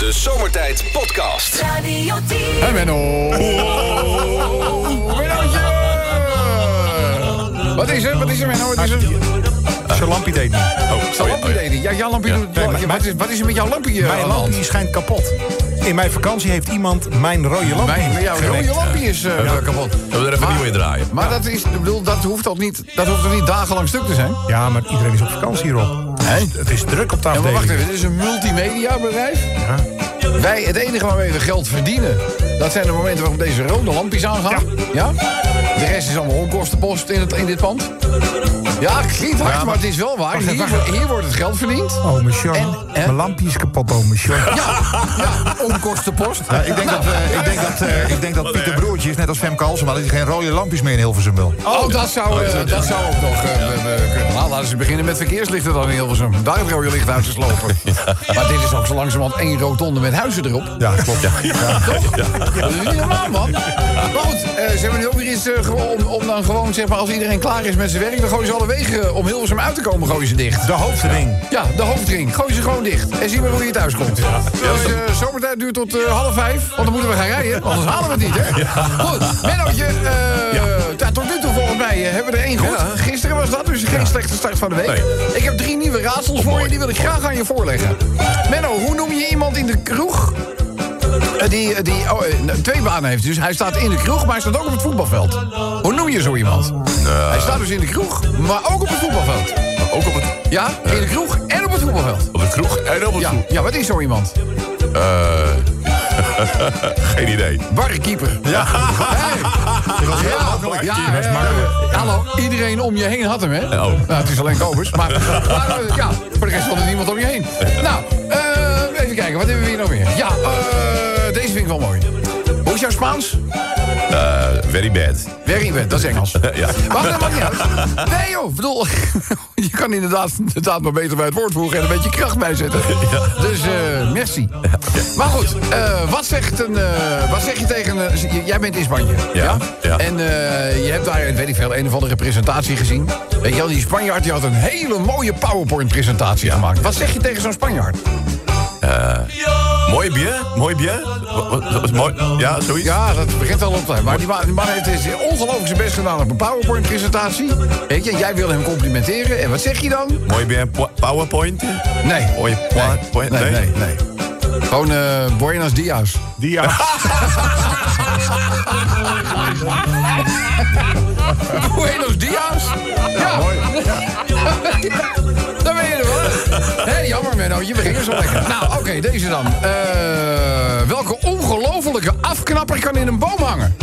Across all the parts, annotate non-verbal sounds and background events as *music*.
De Zomertijd Podcast. Radio 10. Hey Menno. Mennootje. Wat is er? Wat is er Menno? Wat is er? Zijn lampje deed niet. Oh, Zo'n lampje deed. Ja, jouw lampje doet... Nee, wat, is, wat is er met jouw lampje? eh, Mijn hand? lampje schijnt kapot. In mijn vakantie heeft iemand mijn rode lampje Mijn, jouw rode lampje is eh, kapot. We er even Maar- nieuw in draaien. Maar dat, is, ik bedoel, dat hoeft toch niet, dat hoeft toch niet dagenlang stuk te zijn? Ja, maar iedereen is op vakantie Het is druk op de Ja, maar afdeling. wacht even, dit is een multimedia bedrijf. Wij, het enige waarmee we geld verdienen, dat zijn de momenten waarop deze rode lampjes aangaan. Ja. De rest is allemaal onkostenpost in, het, in dit pand. Ja, het klinkt hard, maar, het is wel waar. Hier, wordt het geld verdiend. Oh, Sean. En- hè? Mijn lampje is kapot, oh, Sean. Ja, ja, onkostenpost. Ja, ik, denk dat, eh, ik, denk dat, eh, ik denk dat Pieter Broertjes, net als Femke Halsema... dat hij geen rode lampjes meer in Hilversum wil. Oh, dat zou, eh, dat zou ook nog kunnen. Laten ze beginnen met verkeerslichten dan in Hilversum. Daar het rode licht uit te slopen. Maar dit is ook zo langzamerhand één rotonde met huizen erop. Ja, klopt. Dat is niet normaal, man. Maar goed, eh, ze hebben nu ook weer iets eh, om, om dan gewoon, zeg maar, als iedereen klaar is met zijn werk... dan gooien ze alle wegen eh, om Hilversum uit te komen, gooien ze dicht. De hoofdring. Ja, de hoofdring. Gooi ze gewoon dicht. En zie maar hoe je thuis komt. Dus eh, zomertijd duurt tot half vijf. Want dan moeten we gaan rijden. Anders halen we het niet, hè? Goed. Mennootje, ja, tot nu toe volgens mij hebben we er één goed. Dat, dus geen slechte start van de week. Nee. Ik heb drie nieuwe raadsels voor je. Die wil ik graag aan je voorleggen. Menno, hoe noem je iemand in de kroeg... eh, Die, eh, die oh, eh, nou, twee banen heeft. Dus hij staat in de kroeg, maar hij staat ook op het voetbalveld. Hoe noem je zo iemand? Hij staat dus in de kroeg, maar ook op het voetbalveld. Ook op het, Ja, in de kroeg en op het voetbalveld. op het kroeg en op het Ja, ja wat is zo iemand? Eh, *laughs* geen idee. Barkeeper. Ja. Hey. Ja, ja, *laughs* eh, hallo, iedereen om je heen had hem, hè? Oh. Nou, het is alleen Kobus, maar, *laughs* maar eh, ja, voor de rest had er niemand om je heen. Nou, eh, even kijken, wat hebben we hier nog meer? Ja, eh, deze vind ik wel mooi. Hoe is jouw Spaans? Eh, very bad. Very bad, dat is Engels. *laughs* Ja. Wacht, dat maakt niet uit. Nee joh, bedoel, *laughs* je kan inderdaad, inderdaad maar beter bij het woord voegen en een beetje kracht bijzetten. Dus eh, merci. Maar goed, eh, wat, zegt een, wat zeg je tegen... jij bent in Spanje, ja? ja. En je hebt daar, weet ik veel, een of andere presentatie gezien. Weet je wel, die Spanjaard die had een hele mooie PowerPoint-presentatie gemaakt. Wat zeg je tegen zo'n Spanjaard? Mooi bien, mooi wat is mooi? Ja, zoiets? Ja, dat begint al op te Maar die man, die man heeft ongelooflijk zijn best gedaan op een PowerPoint-presentatie. Weet je, jij wil hem complimenteren. En wat zeg je dan? Mooi bien, po- powerpoint? Nee. Mooi powerpoint? Nee, nee, nee. Gewoon eh Buenos Dias. Ja. *laughs* *laughs* Buenos Dias? Ja. Mooi. *laughs* Dan ben je er wel. Hé, jammer Menno, je begint zo lekker. Nou, oké, deze dan. Eh, welke ongelofelijke afknapper kan in een boom hangen?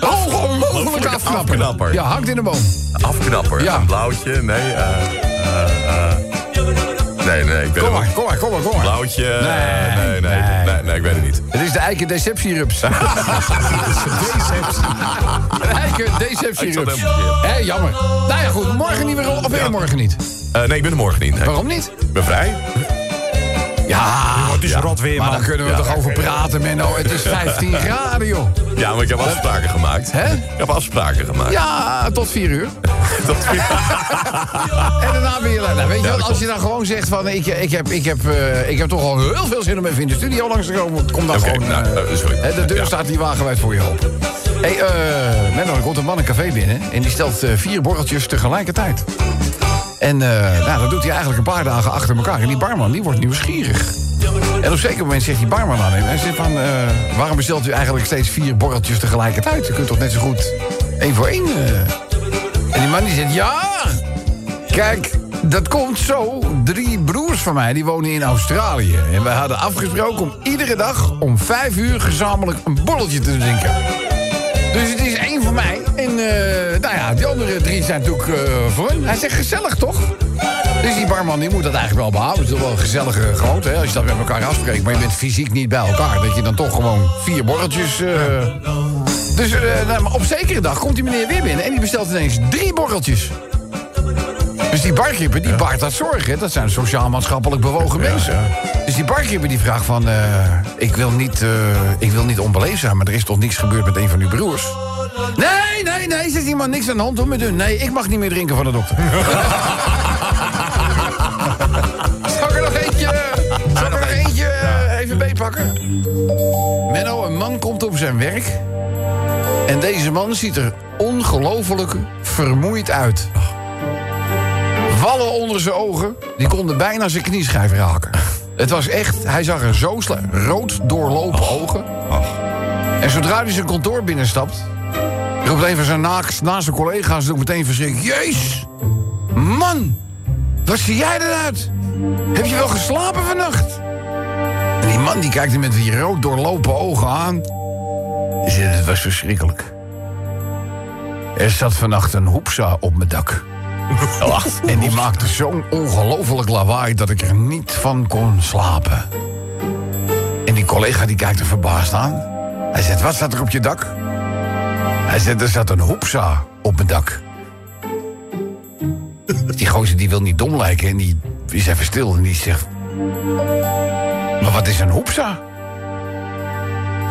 Ongelofelijke afknapper. afknapper. Ja, hangt in een boom. Afknapper. Ja. Een blauwtje, nee. eh, eh, eh. Nee, nee, ik weet Kom maar, kom maar, kom maar, kom maar. Blauwtje, Nee, nee, nee, nee, nee. ik weet het niet. Het is de eiken deceptierups. *laughs* Een eiken Ik zat deceptierups. Hé, jammer. Nou ja, goed. Morgen niet weer op. Of ben je morgen niet? Eh, nee, ik ben er morgen niet. Nee. Waarom niet? Ik ben vrij. Ja, Het is rot weer, maar man. daar kunnen we toch over praten, Menno. Het is 15 *laughs* graden, joh. Ja, maar ik heb afspraken gemaakt. Hè? Ik heb afspraken gemaakt. Ja, tot 4 uur. *laughs* Dat, *laughs* En daarna weer... Nou, weet je wat, als je dan gewoon zegt van... Ik, ik, heb, ik, heb, eh, ik heb toch al heel veel zin om even in de studio langs te komen. Kom dan gewoon... nou, eh, eh, sorry. hè, de deur Ja. staat hier wagenwijd voor je open. Hé, hey, eh, Menno, er komt een man een café binnen... en die stelt eh, vier borreltjes tegelijkertijd. En eh, nou, dat doet hij eigenlijk een paar dagen achter elkaar. En die barman, die wordt nieuwsgierig. En op zeker moment zegt die barman aan hem... Hij zegt van, eh, waarom bestelt u eigenlijk steeds vier borreltjes tegelijkertijd? U kunt toch net zo goed één voor één... eh. En die man die zegt, ja... Kijk, dat komt zo. Drie broers van mij die wonen in Australië. En wij hadden afgesproken om iedere dag om vijf uur gezamenlijk een borreltje te drinken. Dus het is één voor mij. En eh, nou ja, die andere drie zijn natuurlijk eh, voor hem. Hij zegt gezellig, toch? Dus die barman die moet dat eigenlijk wel behouden. Het is wel een gezellige gewoonte, hè? Als je dat met elkaar afspreekt. Maar je bent fysiek niet bij elkaar. Dat je dan toch gewoon vier borreltjes... eh, Dus nou, op zekere dag komt die meneer weer binnen... en die bestelt ineens drie borreltjes. Dus die barkeeper, die baart dat zorgen. Dat zijn sociaal-maatschappelijk bewogen mensen. Dus die barkeeper die vraagt van... eh, ik, wil niet, eh, ik wil niet onbeleefd zijn, maar er is toch niks gebeurd met een van uw broers? Nee, nee, nee, zegt iemand niks aan de hand hoor met hun. Nee, ik mag niet meer drinken van de dokter. *laughs* Zal ik er nog eentje? Zal ik er nog eentje? pakken? Menno, een man komt op zijn werk. En deze man ziet er ongelooflijk vermoeid uit. Wallen onder zijn ogen, die konden bijna zijn knieschijf raken. Het was echt, hij zag er zo slecht. Rood doorlopen ogen. En zodra hij zijn kantoor binnenstapt... roept een van zijn naast, naast zijn collega's ook meteen verschrikt... Jezus, man, wat zie jij eruit? Heb je wel geslapen vannacht? En die man die kijkt hem met die rood doorlopen ogen aan. Zegt, het was verschrikkelijk. Er zat vannacht een hoepsa op mijn dak. En die maakte zo'n ongelofelijk lawaai dat ik er niet van kon slapen. En die collega die kijkt er verbaasd aan. Hij zegt, wat staat er op je dak? Hij zegt, er zat een hoepsa op mijn dak. Die gozer die wil niet dom lijken en die is even stil en die zegt... Maar wat is een hoepsa?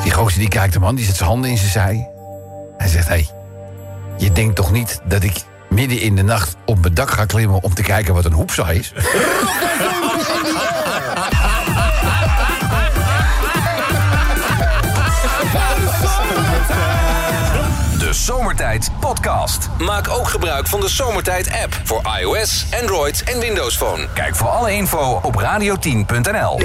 Die gozer die kijkt hem aan, die zet zijn handen in zijn zij. Hij zegt, hé, hey, je denkt toch niet dat ik midden in de nacht op mijn dak ga klimmen... om te kijken wat een hoepsa is? Zomertijd Podcast. Maak ook gebruik van de Zomertijd app voor iOS, Android en Windows Phone. Kijk voor alle info op radio10.nl.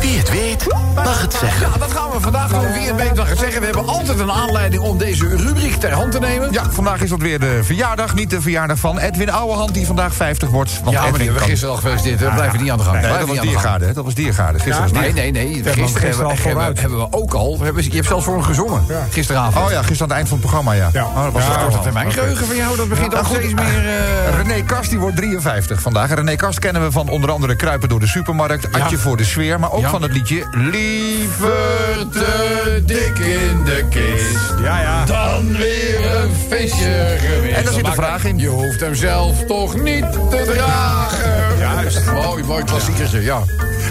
Wie het weet, mag het zeggen. Ja, dat gaan we vandaag doen. Wie het weet mag het zeggen. We hebben altijd een aanleiding om deze rubriek ter hand te nemen. Ja, vandaag is dat weer de verjaardag. Niet de verjaardag van Edwin Ouwehand, die vandaag 50 wordt. Want Ja, maar die Edwin hebben we kan- gisteren al gefeliciteerd. We blijven niet aan de gang. Nee, dat was niet aan de gang. Diergaarde? Dat was Diergaarde. Gisteren was Nee, Diergaarde. nee, nee. Gisteren, gisteren al hebben, hebben, vooruit. hebben we ook al. Je hebt zelfs voor hem gezongen. Gisteravond. Oh ja, gisteren aan het eind van het programma, ja. Ja. Oh, dat was Korte kort termijn geheugen van jou, dat begint Ja, ook goed. steeds meer... eh, René Kast die wordt 53 vandaag. En René Kast kennen we van onder andere Kruipen door de supermarkt... Adje voor de sfeer, maar ook Ja. van het liedje... Liever te dik in de kist. Ja, ja. Dan weer een feestje geweest. En daar zit de Maar vraag in. Je hoeft hem zelf toch niet te dragen. Juist. Mooi, mooi klassiekertje, ja.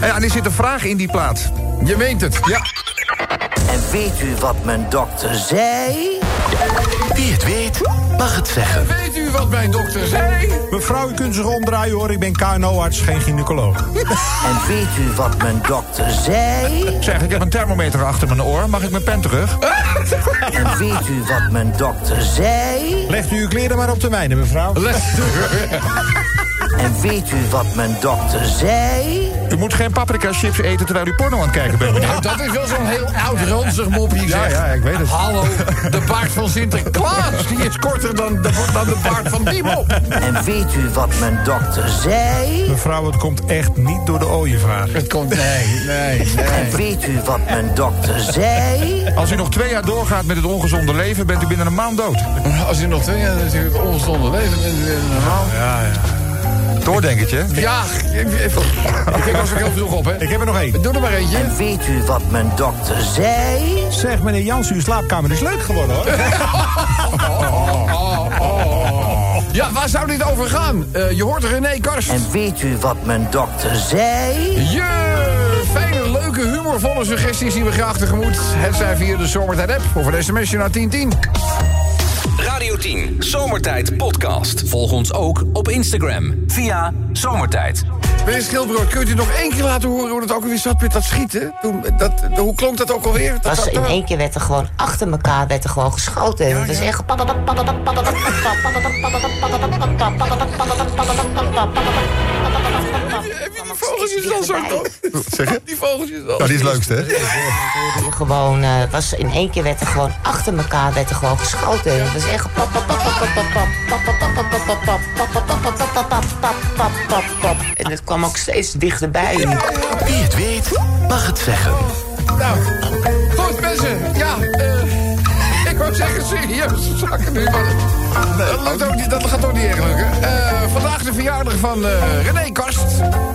En ja, en er zit een vraag in die plaat. Je meent het. Ja. En weet u wat mijn dokter zei? Wie het weet, mag het zeggen. Weet u wat mijn dokter zei? Mevrouw, u kunt zich omdraaien hoor. Ik ben KNO-arts, geen gynaecoloog. *laughs* En weet u wat mijn dokter zei? Zeg, ik heb een thermometer achter mijn oor. Mag ik mijn pen terug? *laughs* En weet u wat mijn dokter zei? Legt u uw kleren maar op de mijne, mevrouw. En weet u wat mijn dokter zei? U moet geen paprika chips eten terwijl u porno aan het kijken bent. Nou, dat is wel zo'n heel oud ranzig mopje, Ja, ja, ik weet het. Hallo, de baard van Sinterklaas, die is korter dan de, dan de baard van Bimo. En weet u wat mijn dokter zei? Mevrouw, het komt echt niet door de ooievaar. Het komt, nee, nee, nee. En weet u wat mijn dokter zei? Als u nog twee jaar doorgaat met het ongezonde leven... bent u binnen een maand dood. Als u nog twee jaar natuurlijk ongezonde leven bent, weer normaal. Ja, ja. Doordenkertje. Ja, ik, was ook heel vroeg op, hè. Ik heb er nog één. Doe er maar eentje. En weet u wat mijn dokter zei? Zeg, meneer Jans, uw slaapkamer is leuk geworden, hoor. Ja, waar zou dit over gaan? Eh, je hoort René Karst. En weet u wat mijn dokter zei? Je fijne, leuke, humorvolle suggesties zien we graag tegemoet. Het zijn via de Zomertijd app of een sms'je naar 1010. Radio 10 Zomertijd Podcast. Volg ons ook op Instagram via Zomertijd. Meneer Schilbrood, kunt u nog één keer laten horen hoe dat ook alweer zat met dat schieten? Toen, dat, hoe klonk dat ook alweer? Dat, was dat, in één keer werd er gewoon achter elkaar werd er gewoon geschoten. En het was echt... Heb je die vogeltjes dan zo? Zeg je? Die vogeltjes dan. Nou, die is het leukste, hè? Die Gewoon, eh, was in één keer werd er gewoon achter elkaar werd er gewoon geschoten. En het was echt... En het kwam ook steeds dichterbij. Wie het weet, mag het zeggen. Nou, goed mensen. Ja, eh, zeggen serieus zakken nu, maar dat, lukt ook niet, dat gaat ook niet erg lukken. Eh, vandaag de verjaardag van eh, René Karst.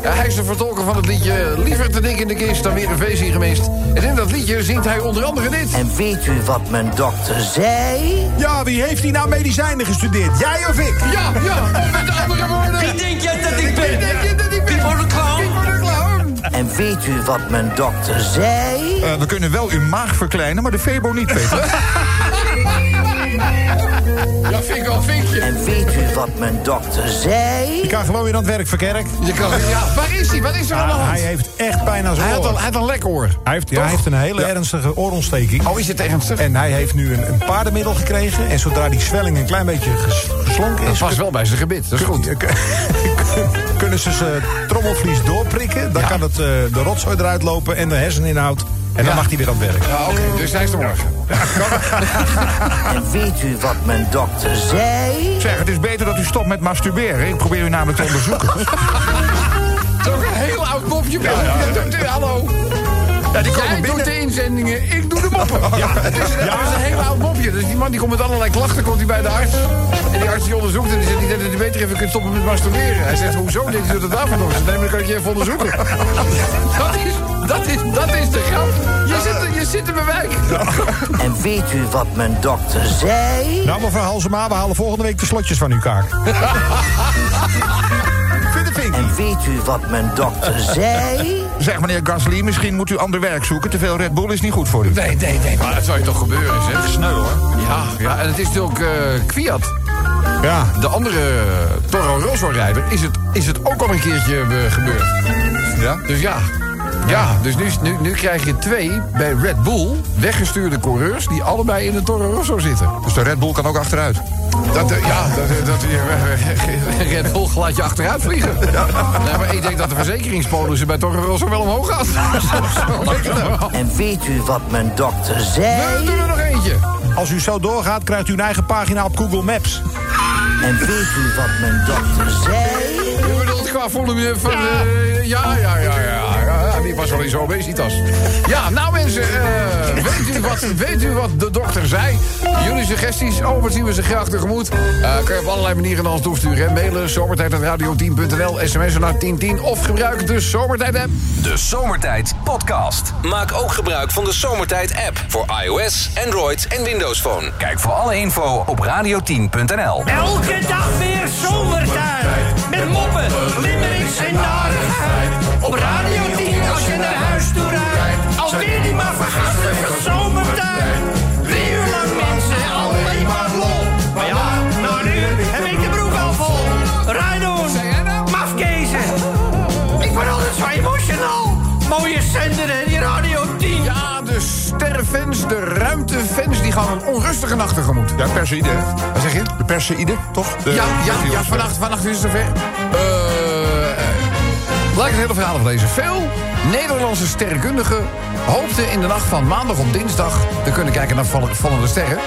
Ja, hij is de vertolker van het liedje Liever te dik in de kist dan weer een feestje gemist. En in dat liedje zingt hij onder andere dit. En weet u wat mijn dokter zei? Ja, wie heeft hier nou medicijnen gestudeerd? Jij of ik? Ja, ja, met andere woorden. Wie denk jij dat ik ben? Wie denk je dat ik ben? Wie voor de clown? Wie voor de clown? En weet u wat mijn dokter zei? Eh, we kunnen wel uw maag verkleinen, maar de Febo niet, Peter. *laughs* een vinkje. En weet u wat mijn dokter zei? Je kan gewoon weer aan het werk verkerk. Je kan, ja, waar is hij? Wat is er aan de Ah, hand? hij heeft echt pijn aan zijn Hij had, oor. een, hij had een lekoor. Hij heeft, ja, hij heeft een hele ernstige oorontsteking. Oh, is het ernstig? En hij heeft nu een, een paardenmiddel gekregen. En zodra die zwelling een klein beetje ges- geslonken Dat is... past wel bij zijn gebit, dat is goed. *laughs* kunnen ze zijn trommelvlies doorprikken. Dan Ja. kan het, eh, de rotzooi eruit lopen en de herseninhoud. En dan Ja. mag hij weer aan het werk. Ja, oké, dus hij is er morgen. *laughs* En weet u wat mijn dokter zei? Zeg, het is beter dat u stopt met masturberen. Ik probeer u namelijk te onderzoeken. *laughs* Het is ook een heel oud mopje. Ja, Hallo. Ja, die Jij komen doet binnen. de inzendingen, ik doe de moppen. *laughs* Ja, het is, het is een heel oud mopje. Dus die man die komt met allerlei klachten komt hij bij de arts. En die arts die onderzoekt en die zegt die dat hij beter even kunt stoppen met masturberen. Hij zegt, hoezo? Dit doet het daarvan nog. Nee, maar dan kan ik je even onderzoeken. *laughs* Dat is, dat is, dat is de grap. Je zit, je zit in mijn wijk. En weet u wat mijn dokter zei? Nou, mevrouw Halsema, we halen volgende week de slotjes van uw kaak. *laughs* Vink. En weet u wat mijn dokter *laughs* zei? Zeg, meneer Gasly, misschien moet u ander werk zoeken. Te veel Red Bull is niet goed voor u. Nee, nee, nee, maar dat zou je toch gebeuren, zeg. Sneu, hoor. Ja, ja, en het is natuurlijk uh, Kwiat. Ja. De andere Toro Rosso-rijder is het, is het ook al een keertje uh, gebeurd. Ja? Dus ja. Ja, dus nu, nu, nu krijg je twee bij Red Bull weggestuurde coureurs... die allebei in de Toro Rosso zitten. Dus de Red Bull kan ook achteruit. Dat, uh, ja, dat, dat je *laughs* Red Bull laat je achteruit vliegen. Ja. Nee, maar ik denk dat de verzekeringspolissen bij Toro Rosso wel omhoog gaat. *laughs* en weet u wat mijn dokter zei? We doen er nog eentje. Als u zo doorgaat, krijgt u een eigen pagina op Google Maps. En weet u wat mijn dokter zei? Je bedoelt qua volume van... Ja, uh, ja, ja, ja, ja, ja. Die was wel zo'n obesitas. Ja, nou mensen, uh, weet, u wat, weet u wat de dokter zei? Jullie suggesties, oh, wat zien we ze graag tegemoet. Uh, kan je op allerlei manieren naar ons toesturen. Hè? Mailen, zomertijd.radio10.nl, sms'en naar 1010... of gebruik de Zomertijd-app. De Zomertijd Podcast. Maak ook gebruik van de Zomertijd-app... voor iOS, Android en Windows Phone. Kijk voor alle info op radio10.nl. Elke dag weer zomertijd. Met moppen, limmerings en narigheid. Op Radio 10 Alweer die maar vergastige zomertijd. Drie uur lang mensen, alleen maar lol. Maar ja, nou nu heb ik de broek al vol. Rijdoen, mafkezen. Ik word altijd zo emotional. Mooie zender hè, die Radio 10. Ja, de sterrenfans, de ruimtefans, die gaan een onrustige nacht tegemoet. Ja, Perseïde. Wat zeg je? De Perseïde, toch? De, ja, ja, ja vannacht, vannacht is het zover. Uh, ik het hele verhaal lezen. Veel Nederlandse sterrenkundigen hoopten in de nacht van maandag op dinsdag te kunnen kijken naar vallende sterren.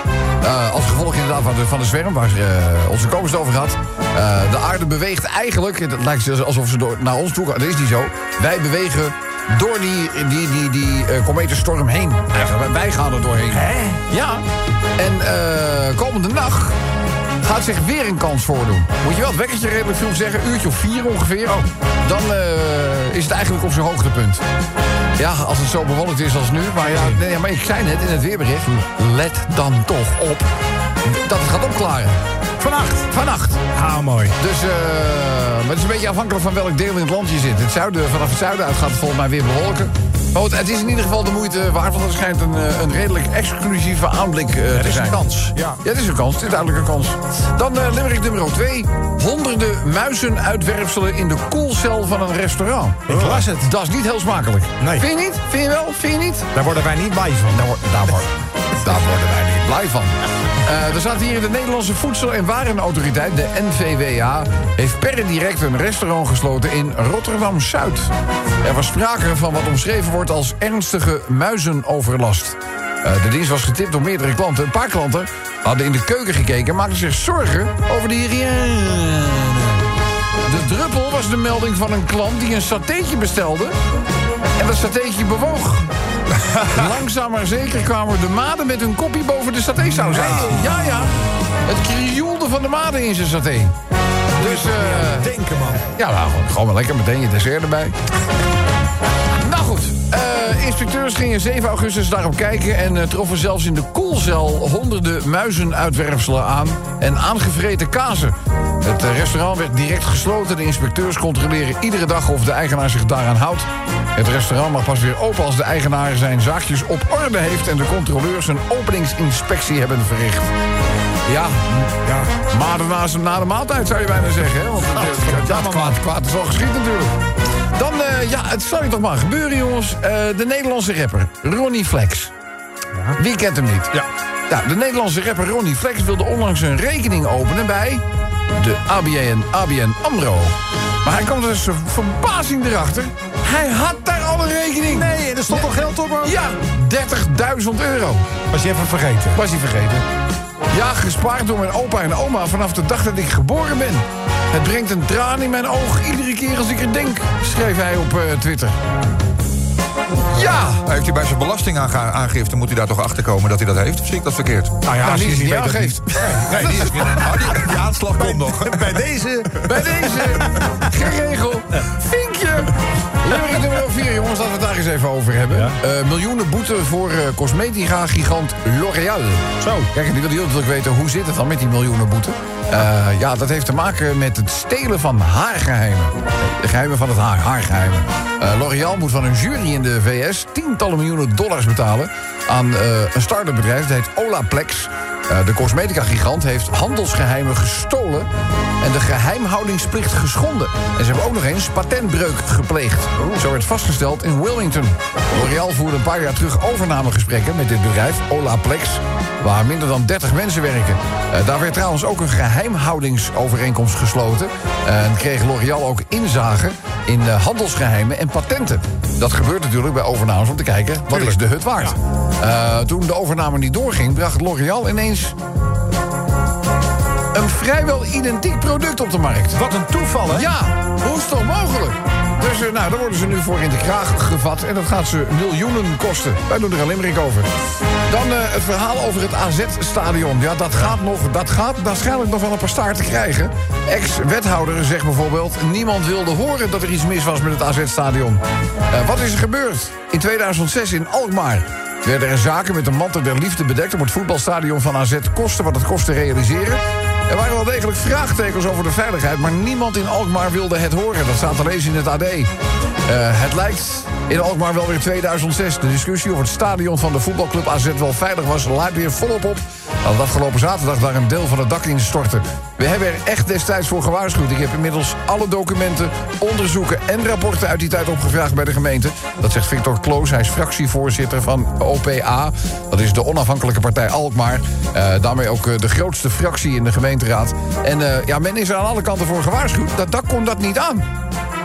Uh, als gevolg inderdaad van de, van de zwerm, waar uh, onze komst over had. Uh, de aarde beweegt eigenlijk, het lijkt alsof ze door, naar ons toe gaan. Dat is niet zo. Wij bewegen door die, die, die, die uh, kometenstorm heen. Ja. Wij gaan er doorheen. Hè? Ja. En komende nacht gaat zich weer een kans voordoen. Moet je wel het wekkertje redelijk vroeg zeggen, uurtje of vier ongeveer. Oh. Dan uh, is het eigenlijk op zijn hoogtepunt. Ja, als het zo bewolkt is als nu. Maar ja, nee, maar ik zei net in het weerbericht... let dan toch op dat het gaat opklaren. Vannacht? Vannacht. Ah, mooi. Dus, uh, maar het is een beetje afhankelijk van welk deel in het land je zit. Het zuiden, vanaf het zuiden uit gaat het volgens mij weer bewolken. Maar het is in ieder geval de moeite waard, want het schijnt een, een redelijk exclusieve aanblik uh, te zijn. Het is een kans, ja. Ja, het is een kans, het is duidelijk een kans. Dan uh, limerick nummer 2. Honderden muizenuitwerpselen in de koelcel van een restaurant. Ik las het. Dat is niet heel smakelijk. Nee. Vind je niet? Vind je wel? Vind je niet? Daar worden wij niet blij van. Daar, wo daar, wo *laughs* daar worden wij niet blij van. Er staat hier de Nederlandse Voedsel- en Warenautoriteit, de NVWA... heeft per direct een restaurant gesloten in Rotterdam-Zuid. Er was sprake van wat omschreven wordt als ernstige muizenoverlast. Uh, de dienst was getipt door meerdere klanten. Een paar klanten hadden in de keuken gekeken... en maakten zich zorgen over de hygiëne. De druppel was de melding van een klant die een satéetje bestelde... en dat satéetje bewoog. *laughs* Langzaam maar zeker kwamen de maden met hun kopje boven de satésaus uit. Ja, ja. Het krioelde van de maden in zijn saté. Dus, uh, Denken, man. Ja, nou, gewoon maar lekker meteen je dessert erbij. nou goed, uh, inspecteurs gingen 7 augustus daarop kijken... en uh, troffen zelfs in de koelcel honderden muizenuitwerpselen aan... en aangevreten kazen. Het restaurant werd direct gesloten. De inspecteurs controleren iedere dag of de eigenaar zich daaraan houdt. Het restaurant mag pas weer open als de eigenaar zijn zaakjes op orde heeft... en de controleurs een openingsinspectie hebben verricht. Ja, ja. maar na, na de maaltijd zou je bijna zeggen. Hè? Want het, het, ja, kwaad, kwaad is al geschied natuurlijk. Dan, eh, ja, het zal je toch maar gebeuren, jongens. Eh, de Nederlandse rapper Ronnie Flex. Wie kent hem niet? Ja. Ja, de Nederlandse rapper Ronnie Flex wilde onlangs een rekening openen bij de ABN, ABN AMRO. Maar hij kwam dus verbazing erachter. Hij had daar al een rekening. Nee, en er stond nog geld op, hoor. Ja, 30.000 euro. Was je even vergeten? Was hij vergeten. Ja, gespaard door mijn opa en oma vanaf de dag dat ik geboren ben. Het brengt een traan in mijn oog iedere keer als ik er denk, schreef hij op eh, Twitter. Ja! Heeft hij bij zijn belastingaangifte, moet hij daar toch achter komen dat hij dat heeft? Of zie ik dat verkeerd? Nou ja, als is niet niet dat aangeeft. Nee, die, is, *laughs* oh, die, die aanslag komt nog. Bij deze... Bij deze, geregeld, vinkje. Lyric nummer 4, jongens, laten we het daar eens even over hebben. Ja. Eh, miljoenen boete voor eh, cosmetica-gigant L'Oréal. Zo. Kijk, en die wil heel natuurlijk weten, hoe zit het dan met die miljoenen boete? Eh, ja, dat heeft te maken met het stelen van haargeheimen. De geheimen van het haar, haargeheimen. Eh, L'Oréal moet van een jury in de VS tientallen miljoenen dollars betalen... aan eh, een start-up bedrijf, dat heet Olaplex... Eh, de cosmetica-gigant heeft handelsgeheimen gestolen... en de geheimhoudingsplicht geschonden. En ze hebben ook nog eens patentbreuk gepleegd. Zo werd vastgesteld in Wilmington. L'Oréal voerde een paar jaar terug overnamegesprekken met dit bedrijf, Olaplex... waar minder dan 30 mensen werken. Daar werd trouwens ook een geheimhoudingsovereenkomst gesloten... En kreeg L'Oréal ook inzage in eh, handelsgeheimen en patenten. Dat gebeurt natuurlijk bij overnames om te kijken... wat is de hut waard? Eh, toen de overname niet doorging, bracht L'Oréal ineens een vrijwel identiek product op de markt. Wat een toeval, hè? Ja, hoe is toch mogelijk? Dus eh, nou, daar worden ze nu voor in de kraag gevat. En dat gaat ze miljoenen kosten. Wij doen er een limerick over. Dan eh, het verhaal over het AZ-stadion. Ja, dat gaat nog, dat gaat waarschijnlijk nog wel een paar staart te krijgen. Ex-wethouder zegt bijvoorbeeld... niemand wilde horen dat er iets mis was met het AZ-stadion. Eh, wat is er gebeurd? In 2006 in Alkmaar werden er zaken met de mantel der liefde bedekt... om het voetbalstadion van AZ kosten wat het kost te realiseren. Er waren wel degelijk vraagtekens over de veiligheid... maar niemand in Alkmaar wilde het horen. Dat staat te lezen in het AD. Eh, het lijkt in Alkmaar wel weer 2006. De discussie of het stadion van de voetbalclub AZ wel veilig was... laat weer volop op. Dat afgelopen zaterdag daar een deel van het dak instortte. We hebben er echt destijds voor gewaarschuwd. Ik heb inmiddels alle documenten, onderzoeken en rapporten uit die tijd opgevraagd bij de gemeente. Dat zegt Victor Kloos. Hij is fractievoorzitter van OPA. Dat is de onafhankelijke partij Alkmaar. Eh, daarmee ook eh, de grootste fractie in de gemeenteraad. En eh, ja, men is er aan alle kanten voor gewaarschuwd. Dat dak kon dat niet aan.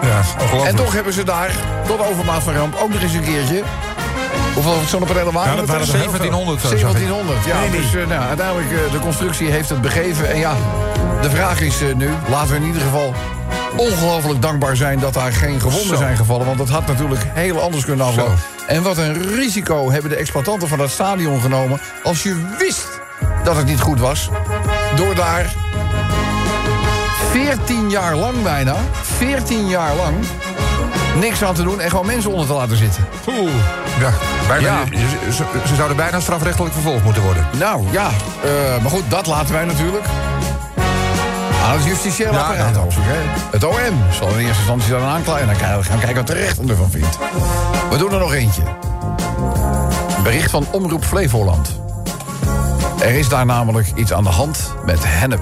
Ja, ongelooflijk. En toch hebben ze daar, tot overmaat van ramp, ook nog eens een keertje... Hoeveel zonnepanelen waren Ja, dat waren er heel veel. 1700 zo, zag ik. 1700, ja. Nee, nee. Dus eh, nou, uiteindelijk, eh, de constructie heeft het begeven. En ja, de vraag is eh, nu, laten we in ieder geval ongelooflijk dankbaar zijn... dat daar geen gewonden Zo. zijn gevallen. Want dat had natuurlijk heel anders kunnen aflopen. En wat een risico hebben de exploitanten van dat stadion genomen... als je wist dat het niet goed was. Door daar 14 jaar lang bijna, 14 jaar lang... niks aan te doen en gewoon mensen onder te laten zitten. Oeh. Ja, bijna, Ja. Ze, ze- zouden bijna strafrechtelijk vervolgd moeten worden. Nou ja, eh, maar goed, dat laten wij natuurlijk aan het justitiële Ja, apparaat ja? Het OM zal in eerste instantie dan aanklagen. En dan gaan kijken wat de rechter ervan vindt. We doen er nog eentje. Een bericht van Omroep Flevoland. Er is daar namelijk iets aan de hand met hennep.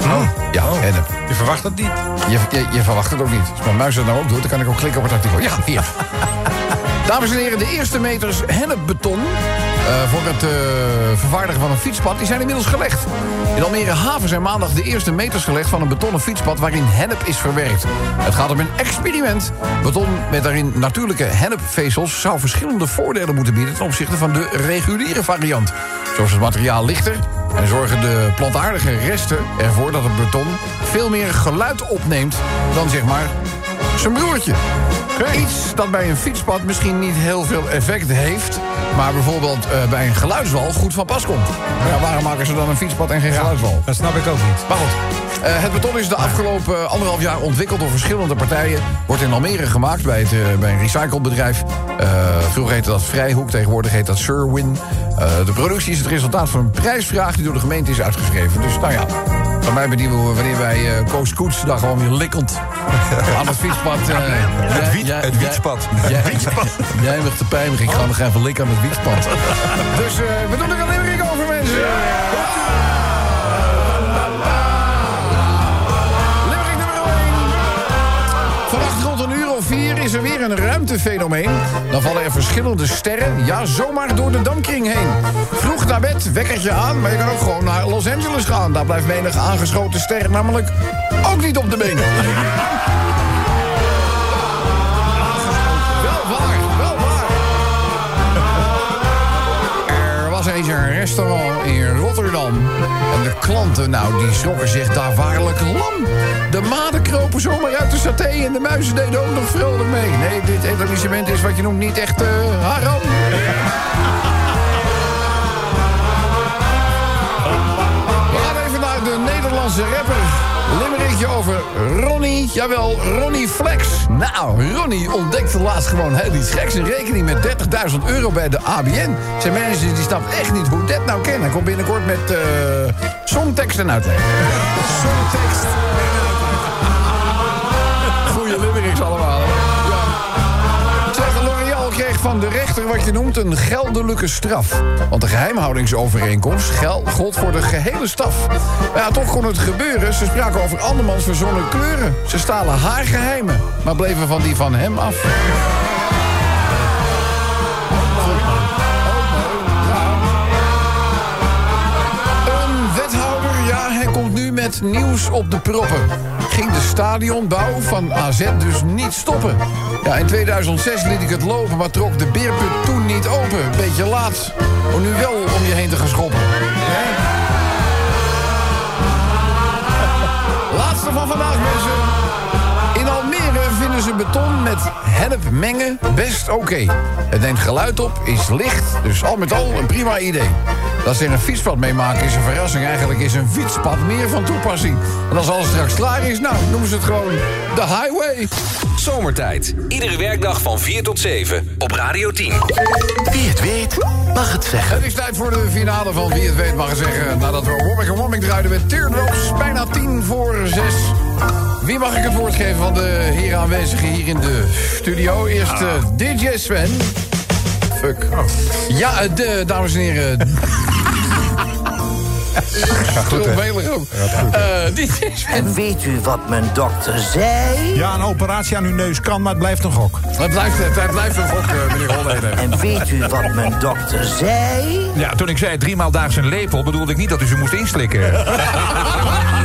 Oh. Ja, hennep. Je verwacht het niet. Je, je, je verwacht het ook niet. Als mijn muis dat nou ook doet, dan kan ik ook klikken op het artikel. Ja, hier. *laughs* Dames en heren, de eerste meters hennepbeton... eh, voor het eh, vervaardigen van een fietspad, die zijn inmiddels gelegd. In Almere Haven zijn maandag de eerste meters gelegd... van een betonnen fietspad waarin hennep is verwerkt. Het gaat om een experiment. Beton met daarin natuurlijke hennepvezels... zou verschillende voordelen moeten bieden... ten opzichte van de reguliere variant. Zo is het materiaal lichter... en zorgen de plantaardige resten ervoor dat het beton... veel meer geluid opneemt dan zeg maar zijn broertje. Iets dat bij een fietspad misschien niet heel veel effect heeft... maar bijvoorbeeld eh, bij een geluidswal goed van pas komt. Ja, waarom maken ze dan een fietspad en geen geluidswal? Dat snap ik ook niet. Maar goed, het beton is de afgelopen anderhalf jaar ontwikkeld door verschillende partijen. Wordt in Almere gemaakt bij, het, eh, bij een recyclebedrijf. Eh, vroeger heette dat Vrijhoek, tegenwoordig heet dat Sherwin. Eh, de productie is het resultaat van een prijsvraag die door de gemeente is uitgeschreven. Dus nou ja, van mij bedienen we wanneer wij eh Koos Koets daar gewoon weer likkend aan het fietspad... eh, *laughs* jij- wiet- jij- het jij- wietspad. Jij, *laughs* jij mag te pijnig, ik ga nog even likken aan het wietspad. *laughs* dus eh, we doen er een ruimtefenomeen. Dan vallen er verschillende sterren, ja, zomaar door de dampkring heen. Vroeg naar bed, wekkertje aan, maar je kan ook gewoon naar Los Angeles gaan. Daar blijft menig aangeschoten ster namelijk ook niet op de been. Een restaurant in Rotterdam. En de klanten, nou, die schrokken zich daar waarlijk lam. De maden kropen zomaar uit de saté en de muizen deden ook nog vrolijk mee. Nee, dit etablissement is wat je noemt niet echt eh haram. We even naar de Nederlandse rapper. Limerickje over Ronnie, jawel, Ronnie Flex. Nou, Ronnie ontdekte laatst gewoon heel iets geks. Een rekening met 30.000 euro bij de ABN. Zijn manager die snapt echt niet hoe dat nou kan. Hij komt binnenkort met eh songtekst en uitleg. Songtekst Goeie limericks allemaal. Van de rechter wat je noemt een geldelijke straf. Want de geheimhoudingsovereenkomst gel- gold voor de gehele staf. Ja, toch kon het gebeuren. Ze spraken over andermans verzonnen kleuren. Ze stalen haar geheimen, maar bleven van die van hem af. Met nieuws op de proppen. Ging de stadionbouw van AZ dus niet stoppen. Ja, in 2006 liet ik het lopen, maar trok de beerput toen niet open. Beetje laat, om nu wel om je heen te gaan schoppen. *laughs* Laatste van vandaag, mensen. In Almere vinden ze beton met hennep mengen best oké. Het neemt geluid op, is licht, dus al met al een prima idee. Dat ze er een fietspad mee maken is een verrassing. Eigenlijk is een fietspad meer van toepassing. En als alles straks klaar is, nou, noemen ze het gewoon de highway. Zomertijd. Iedere werkdag van 4 tot 7 op Radio 10. Wie het weet, mag het zeggen. Het is tijd voor de finale van Wie het weet mag ik zeggen. Nadat we Womming en Womming draaiden met Teardrops. Bijna tien voor zes. Wie mag ik het woord geven van de heren aanwezigen hier in de studio? Eerst eh, DJ Sven. Fuck. Ja, eh, de, dames en heren. *laughs* Gaat goed, hè? Eh, DJ Sven. En weet u wat mijn dokter zei? Ja, een operatie aan uw neus kan, maar het blijft een gok. Het blijft, het, het blijft een gok, eh, meneer Holleden. En weet u wat mijn dokter zei? Ja, toen ik zei driemaal daags een lepel, bedoelde ik niet dat u ze moest inslikken. *laughs*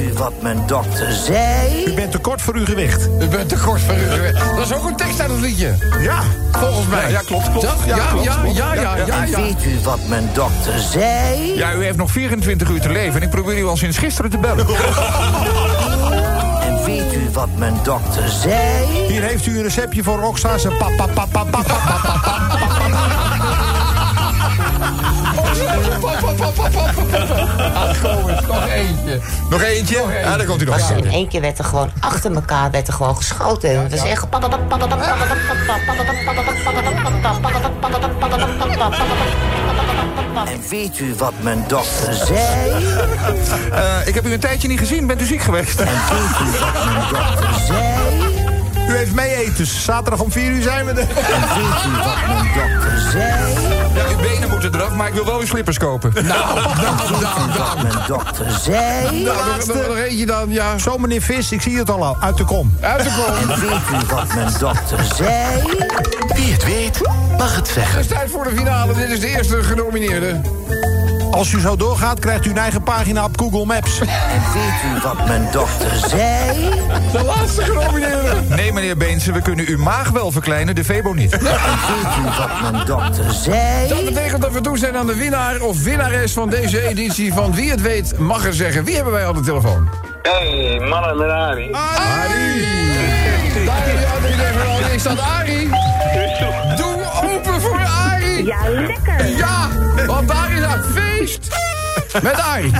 U wat mijn dokter zei? U bent te kort voor uw gewicht. U bent te kort voor u geweest. Dat is ook een tekst uit het liedje. Ja. Volgens mij. Ja, ja, klopt, klopt. Dat- Ja, Ja, klopt, ja, klopt. ja, ja, ja, weet u wat mijn dokter zei? Ja, u heeft nog 24 uur te leven en ik probeer u al sinds gisteren te bellen. *laughs* En weet u wat mijn dokter zei? Hier heeft u een receptje voor Roxa's en pap, pap, pap, Ach, kom eens, nog eentje. Nog eentje? Ja, daar komt u nog. Er in één keer werd er gewoon achter elkaar werd er gewoon geschoten. Het was echt. En weet u wat mijn dokter zei? Eh, ik heb u een tijdje niet gezien, bent u ziek geweest? En weet u wat mijn dokter zei? U heeft mee eten. Zaterdag om 4 uur zijn we er. En weet u wat mijn dokter zei? Ja, uw benen moeten eraf, maar ik wil wel uw slippers kopen. Nou, nou, nou, nou. Wat mijn dokter zei? Nou, nog, nog, eentje dan, ja. Zo, meneer Vis, ik zie het al, uit de kom. Uit de kom. En weet u wat mijn dokter zei? Wie het weet, mag het Het zeggen. is tijd voor de finale. Dit is de eerste genomineerde. Als u zo doorgaat, krijgt u een eigen pagina op Google Maps. En weet u wat mijn dokter zei? De laatste genomineerde. Nee, meneer Beense, we kunnen uw maag wel verkleinen, de Febo niet. En weet u wat mijn Dat zei? betekent dat we toe zijn aan de winnaar of winnares van deze editie van Wie het weet mag er zeggen. Wie hebben wij aan de telefoon? Hey, mannen met Arie. Arie! Daar is dat Arie? Doe open voor Arie! Ja, lekker. Ja, feest met Arie.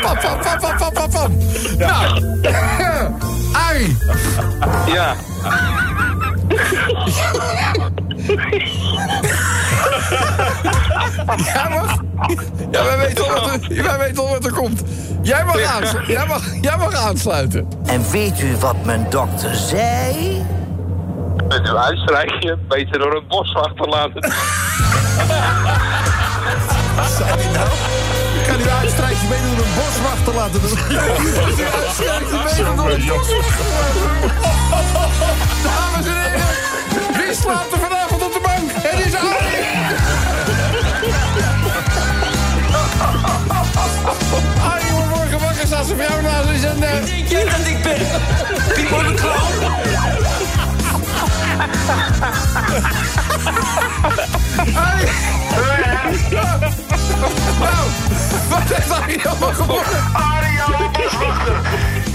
Pap, pap, pap, pap, pap, pap, pap. Nou, Arie. Ja. Jij mag... Ja, wij weten al wat er, wij weten al wat er komt. Jij mag, jij, mag, jij mag aansluiten. En weet u wat mijn dokter zei? Met uw uitstrijkje beter door het bos achterlaten. Zou hij nou? Ik kan nu uitstrijkje mee door een boswachter laten doen. Dames en heren, wie slaapt er vanavond op de bank? Het is Arie! Arie wordt morgen wakker, staat zijn vrouw naast is en... Denk jij dat ik ben? Nou, wat heeft Arie allemaal gewonnen? Ariane Boswachter.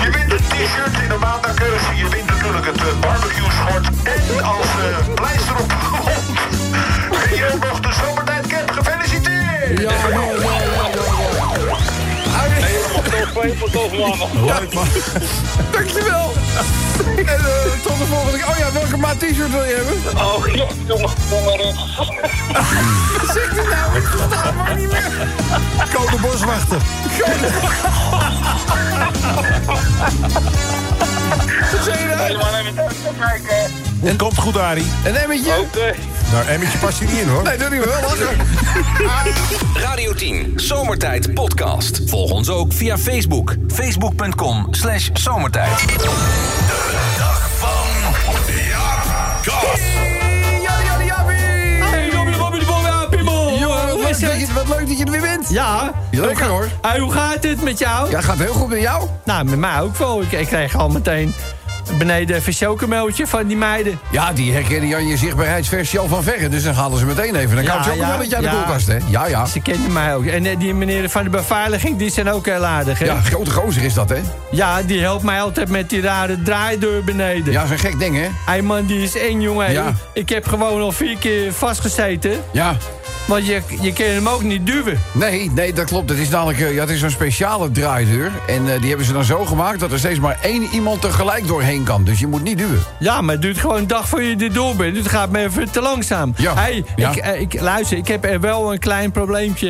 Je wint een t-shirt in de maandagkeuze. Je wint natuurlijk het eh, barbecue *laughs* Leuk man. dankjewel. *laughs* En eh, tot de volgende keer. Oh ja, welke maat t-shirt wil je hebben? Oh, ja, *laughs* jongen, kom maar in. Wat zegt hij nou? Ik versta hem maar niet meer. Code boswachter. Wat zeg je nou? Helemaal. Het komt goed, Arie. Een emmetje? Oké. Nou, Emmetje past hier niet in, hoor. Nee, doe niet wel lachen. Radio 10 Zomertijd Podcast. Volg ons ook via Facebook. Facebook.com slash zomertijd. Dag van Jaap de. Jongen, wat, Hoe is leuk het? dat je- er weer bent. Ja. Lekker hoor. Hey, hoe gaat het met jou? Ja, gaat heel goed met jou? Nou, met mij ook wel. Ik, ik kreeg al meteen beneden even een chocomeltje van die meiden. Ja, die herkennen Jan je zichtbaarheidsversie al van verre. Dus dan halen ze meteen even. Dan Ja, kan je ook ja, wel dat jij de koelkast, hè? Ja, ja. Ze kennen mij ook. En eh, die meneer van de beveiliging, die zijn ook heel aardig, hè? Ja, grote gozer is dat, hè? Ja, die helpt mij altijd met die rare draaideur beneden. Ja, zo'n gek ding, hè? Hé man, die is eng, jongen. Ja. Ik heb gewoon al vier keer vastgezeten. Ja. Want je, je kan hem ook niet duwen. Nee, nee, dat klopt. Het is namelijk eh, ja, het is zo'n speciale draaideur. En eh, die hebben ze dan zo gemaakt dat er steeds maar één iemand tegelijk doorheen kan. Dus je moet niet duwen. Ja, maar het duurt gewoon een dag voor je er door bent. Het gaat me even te langzaam. Ja. Hey, Ja. Ik, eh, ik, luister, ik heb er wel een klein probleempje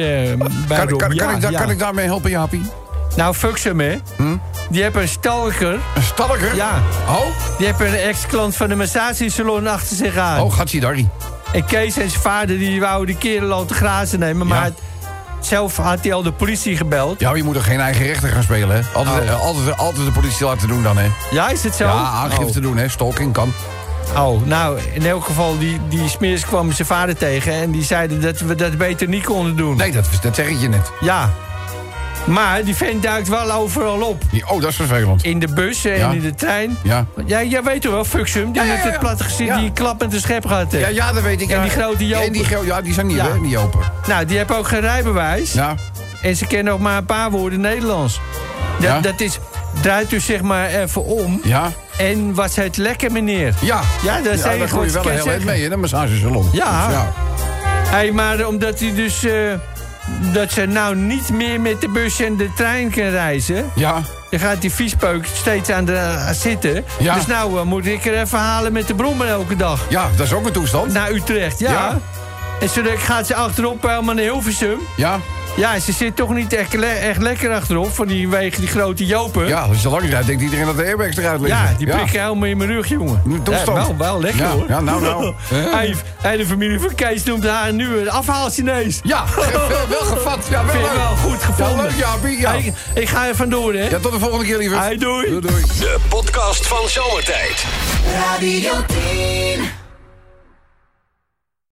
bij Kan, kan, ik, kan ik daarmee helpen, Jaapie? Nou, fuck hem, hè. Die heeft een stalker. Een stalker? Ja. Oh? Die heeft een ex-klant van de massagesalon achter zich aan. Oh, gaat daar En Kees en zijn vader die wou die kerel al te grazen nemen. Maar het- zelf had hij al de politie gebeld. Ja, maar je moet er geen eigen rechter gaan spelen, hè? Altijd, eh, altijd, altijd de politie laten doen dan, hè? Ja, is het zo? Ja, aangifte doen, hè? Stalking kan. Oh. oh, nou, in elk geval, die, die smeers kwam zijn vader tegen... en die zeiden dat we dat beter niet konden doen. Nee, dat, dat zeg ik je net. Ja. Maar die vent duikt wel overal op. Die- oh, dat is vervelend. In de bus en Ja. in de trein. Ja. Ja, jij weet toch wel, Fuxum, die Ja, ja, met ja. het platte gezicht, Ja. die klap met de schep gehad heeft. Ja, ja, dat weet ik. En ja. die grote Jopen. En die, ja, die zijn Ja. hè? Die open. Nou, die hebben ook geen rijbewijs. Ja. En ze kennen nog maar een paar woorden Nederlands. Dat, Ja. dat is, draait u zeg maar even om. Ja. En was het lekker, meneer? Ja. Ja, dat is ja, het daar je wel heel zeggen. mee in een massagesalon. Ja. Dus Hey, maar omdat hij dus... eh, dat ze nou niet meer met de bus en de trein kan reizen... Ja. dan gaat die viespeuk steeds aan de eh, zitten. Ja. Dus nou eh, moet ik er even halen met de brommer elke dag. Ja, dat is ook een toestand. Naar Utrecht, ja. Ja. En zo gaat ze achterop helemaal naar Hilversum. Ja. Ja, ze zit toch niet echt, le- echt lekker achterop... van die wegen die grote jopen. Ja, als je lang rijdt, denkt iedereen dat de airbags eruit liggen. Ja, die prikken helemaal in mijn rug, jongen. Toestand. Ja, wel, wel lekker, Ja, hoor. ja, nou, nou. *laughs* Hey, hey, de familie van Kees noemt haar nu een afhaal-Chinees. Ja, *laughs* wel, wel gevat. Ja, wel Vind ik leuk. wel goed gevonden. Ja, leuk, Jaapie. Ja. Hey, ik ga er vandoor, hè. ja, tot de volgende keer, lieverd. Hey, doei. Doei, doei. De podcast van Zomertijd. Radio 10.